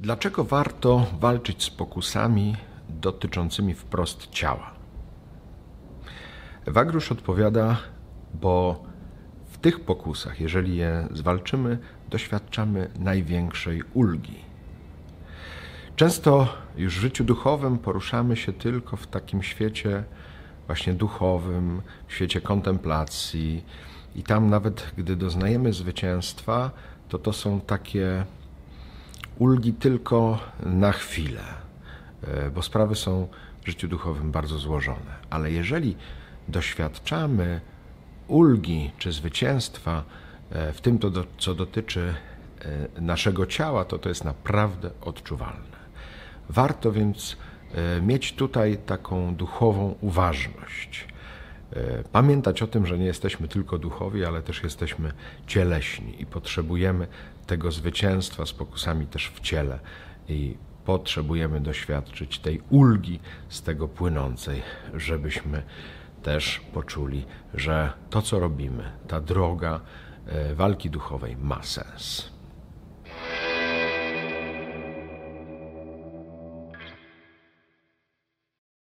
Dlaczego warto walczyć z pokusami dotyczącymi wprost ciała? Wagrusz odpowiada, bo w tych pokusach, jeżeli je zwalczymy, doświadczamy największej ulgi. Często już w życiu duchowym poruszamy się tylko w takim świecie właśnie duchowym, w świecie kontemplacji, i tam nawet gdy doznajemy zwycięstwa, to to są takie ulgi tylko na chwilę, e, bo sprawy są w życiu duchowym bardzo złożone. Ale jeżeli doświadczamy ulgi czy zwycięstwa e, w tym, to, co dotyczy e, naszego ciała, to to jest naprawdę odczuwalne. Warto więc mieć tutaj taką duchową uważność. Pamiętać o tym, że nie jesteśmy tylko duchowi, ale też jesteśmy cieleśni i potrzebujemy tego zwycięstwa z pokusami też w ciele i potrzebujemy doświadczyć tej ulgi z tego płynącej, żebyśmy też poczuli, że to, co robimy, ta droga e, walki duchowej ma sens.